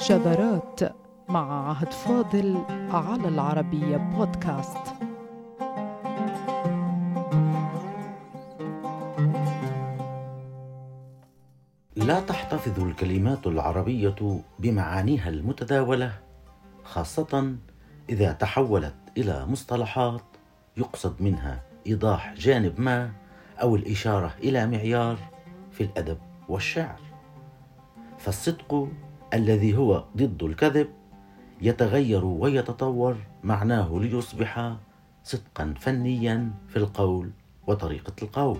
شذرات مع عهد فاضل على العربية بودكاست. لا تحتفظ الكلمات العربية بمعانيها المتداولة خاصة إذا تحولت إلى مصطلحات يقصد منها إيضاح جانب ما أو الإشارة إلى معيار في الأدب والشعر. فالصدق الذي هو ضد الكذب يتغير ويتطور معناه ليصبح صدقا فنيا في القول وطريقة القول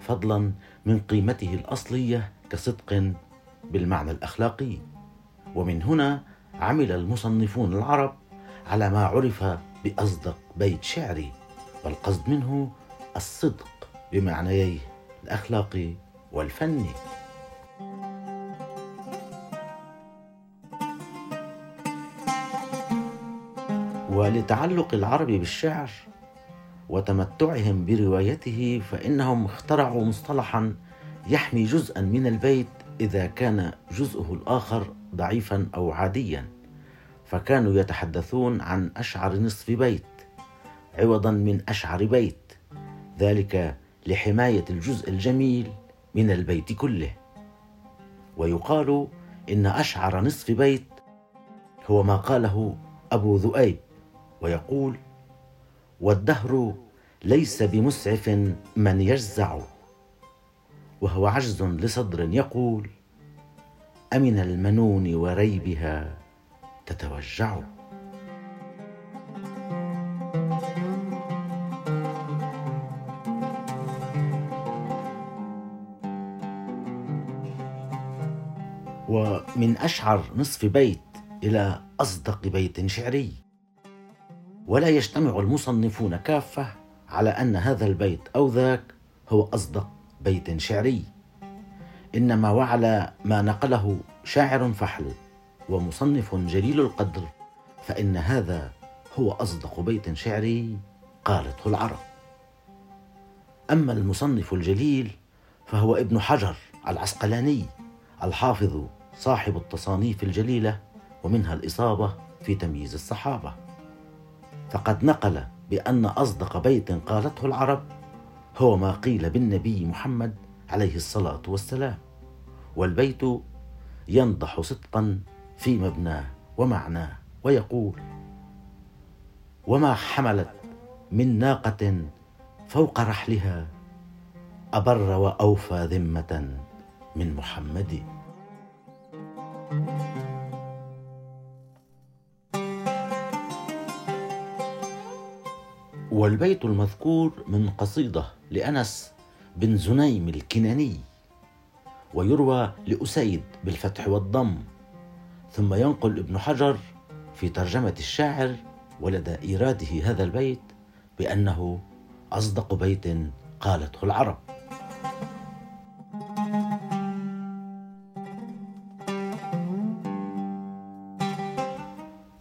فضلا من قيمته الأصلية كصدق بالمعنى الأخلاقي. ومن هنا عمل المصنفون العرب على ما عرف بأصدق بيت شعري والقصد منه الصدق بمعنييه الأخلاقي والفني. ولتعلق العرب بالشعر وتمتعهم بروايته فإنهم اخترعوا مصطلحا يحمي جزءا من البيت إذا كان جزءه الآخر ضعيفا أو عاديا. فكانوا يتحدثون عن أشعر نصف بيت عوضا من أشعر بيت ذلك لحماية الجزء الجميل من البيت كله. ويقال إن أشعر نصف بيت هو ما قاله أبو ذؤيب. ويقول والدهر ليس بمسعف من يجزع. وهو عجز لصدر يقول أمن المنون وريبها تتوجع. ومن أشعر نصف بيت إلى أصدق بيت شعري. ولا يجتمع المصنفون كافة على أن هذا البيت أو ذاك هو أصدق بيت شعري. إنما وعلى ما نقله شاعر فحل ومصنف جليل القدر فإن هذا هو أصدق بيت شعري قالته العرب. أما المصنف الجليل فهو ابن حجر العسقلاني الحافظ صاحب التصانيف الجليلة ومنها الإصابة في تمييز الصحابة. فقد نقل بأن أصدق بيت قالته العرب هو ما قيل بالنبي محمد عليه الصلاة والسلام. والبيت ينضح صدقا في مبناه ومعناه ويقول وما حملت من ناقة فوق رحلها أبر وأوفى ذمة من محمد. والبيت المذكور من قصيدة لأنس بن زنيم الكناني ويروى لأسيد بالفتح والضم ثم ينقل ابن حجر في ترجمة الشاعر ولدى إيراده هذا البيت بأنه أصدق بيت قالته العرب.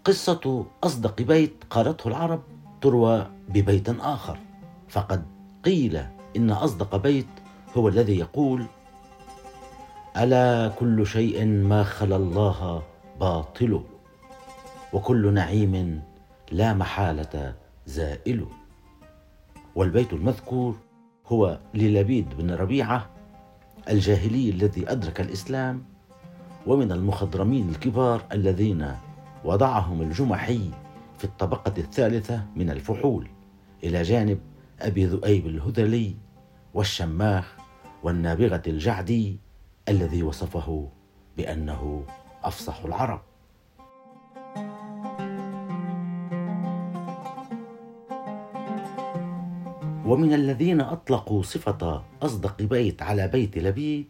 قصة أصدق بيت قالته العرب تروى ببيت آخر. فقد قيل إن أصدق بيت هو الذي يقول ألا كل شيء ما خلا الله باطل وكل نعيم لا محالة زائل والبيت المذكور هو للبيد بن ربيعة الجاهلي الذي أدرك الإسلام ومن المخضرمين الكبار الذين وضعهم الجمحي في الطبقة الثالثة من الفحول إلى جانب أبي ذؤيب الهذلي والشماخ والنابغة الجعدي الذي وصفه بأنه أفصح العرب. ومن الذين أطلقوا صفة أصدق بيت على بيت لبيد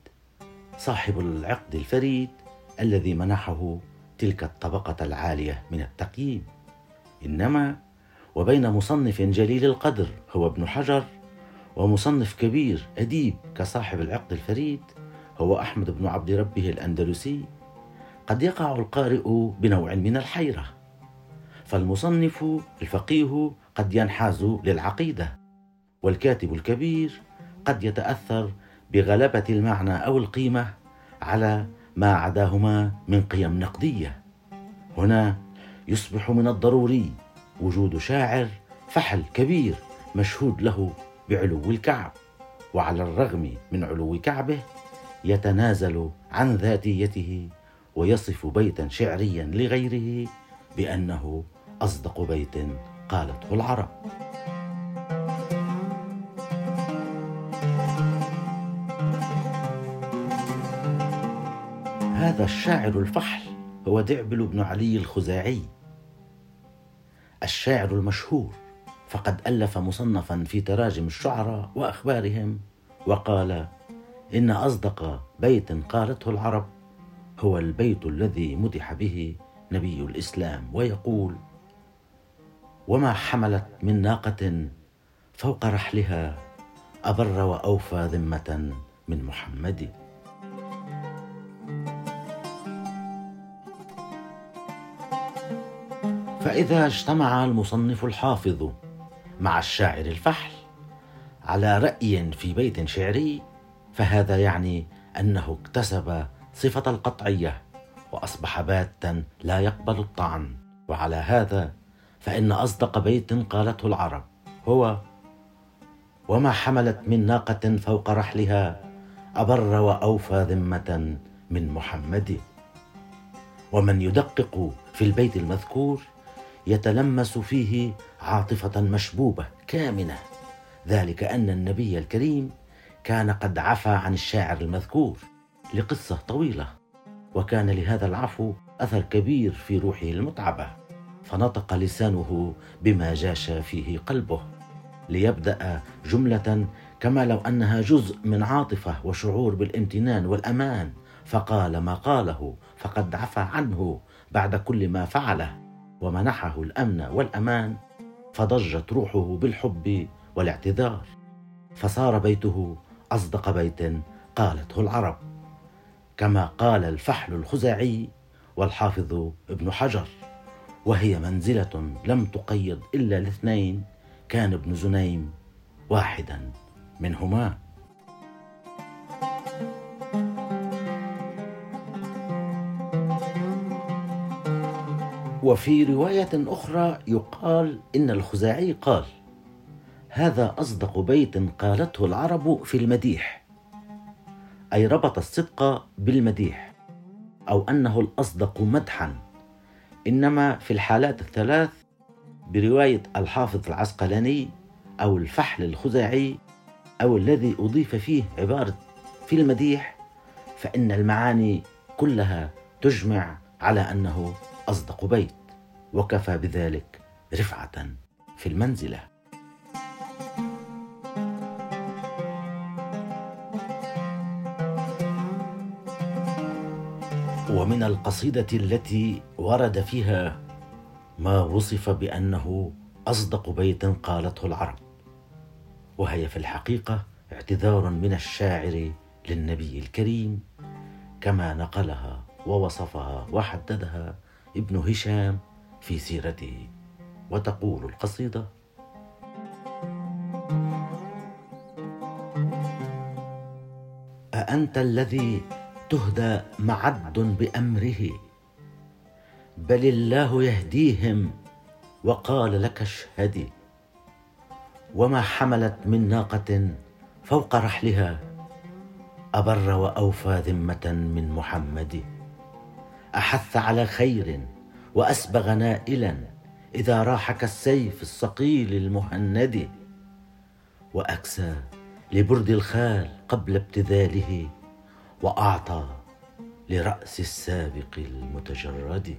صاحب العقد الفريد الذي منحه تلك الطبقة العالية من التقييم. إنما وبين مصنف جليل القدر هو ابن حجر ومصنف كبير أديب كصاحب العقد الفريد هو أحمد بن عبد ربه الأندلسي قد يقع القارئ بنوع من الحيرة. فالمصنف الفقيه قد ينحاز للعقيدة والكاتب الكبير قد يتأثر بغلبة المعنى أو القيمة على ما عداهما من قيم نقدية. هنا يصبح من الضروري وجود شاعر فحل كبير مشهود له بعلو الكعب وعلى الرغم من علو كعبه يتنازل عن ذاتيته ويصف بيتا شعريا لغيره بأنه أصدق بيت قالته العرب. هذا الشاعر الفحل هو دعبل بن علي الخزاعي. الشاعر المشهور. فقد ألف مصنفا في تراجم الشعراء وأخبارهم وقال إن أصدق بيت قالته العرب هو البيت الذي مدح به نبي الإسلام ويقول وما حملت من ناقة فوق رحلها أبر وأوفى ذمة من محمد. فإذا اجتمع المصنف الحافظ مع الشاعر الفحل على رأي في بيت شعري فهذا يعني أنه اكتسب صفة القطعية وأصبح باتا لا يقبل الطعن. وعلى هذا فإن أصدق بيت قالته العرب هو وما حملت من ناقة فوق رحلها أبر وأوفى ذمة من محمد. ومن يدقق في البيت المذكور يتلمس فيه عاطفة مشبوبة كامنة. ذلك أن النبي الكريم كان قد عفى عن الشاعر المذكور لقصة طويلة وكان لهذا العفو أثر كبير في روحه المتعبة. فنطق لسانه بما جاش فيه قلبه ليبدأ جملة كما لو أنها جزء من عاطفة وشعور بالامتنان والأمان. فقال ما قاله فقد عفى عنه بعد كل ما فعله. ومنحه الأمن والأمان فضجت روحه بالحب والاعتذار. فصار بيته أصدق بيت قالته العرب. كما قال الفحل الخزاعي والحافظ ابن حجر وهي منزلة لم تقيد إلا لاثنين كان ابن زنيم واحدا منهما. وفي رواية أخرى يقال إن الخزاعي قال هذا أصدق بيت قالته العرب في المديح أي ربط الصدق بالمديح أو أنه الأصدق مدحا إنما في الحالات الثلاث برواية الحافظ العسقلاني أو الفحل الخزاعي أو الذي أضيف فيه عبارة في المديح فإن المعاني كلها تجمع على أنه أصدق بيت وكفى بذلك رفعة في المنزلة. ومن القصيدة التي ورد فيها ما وصف بأنه أصدق بيت قالته العرب. وهي في الحقيقة اعتذار من الشاعر للنبي الكريم كما نقلها ووصفها وحددها ابن هشام في سيرته. وتقول القصيدة أأنت الذي تهدى معد بأمره؟ بل الله يهديهم وقال لك اشهدي وما حملت من ناقة فوق رحلها أبر وأوفى ذمة من محمد. أحث على خير وأسبغ نائلا إذا راح كالسيف الصقيل المهند وأكسى لبرد الخال قبل ابتذاله وأعطى لرأس السابق المتجرد.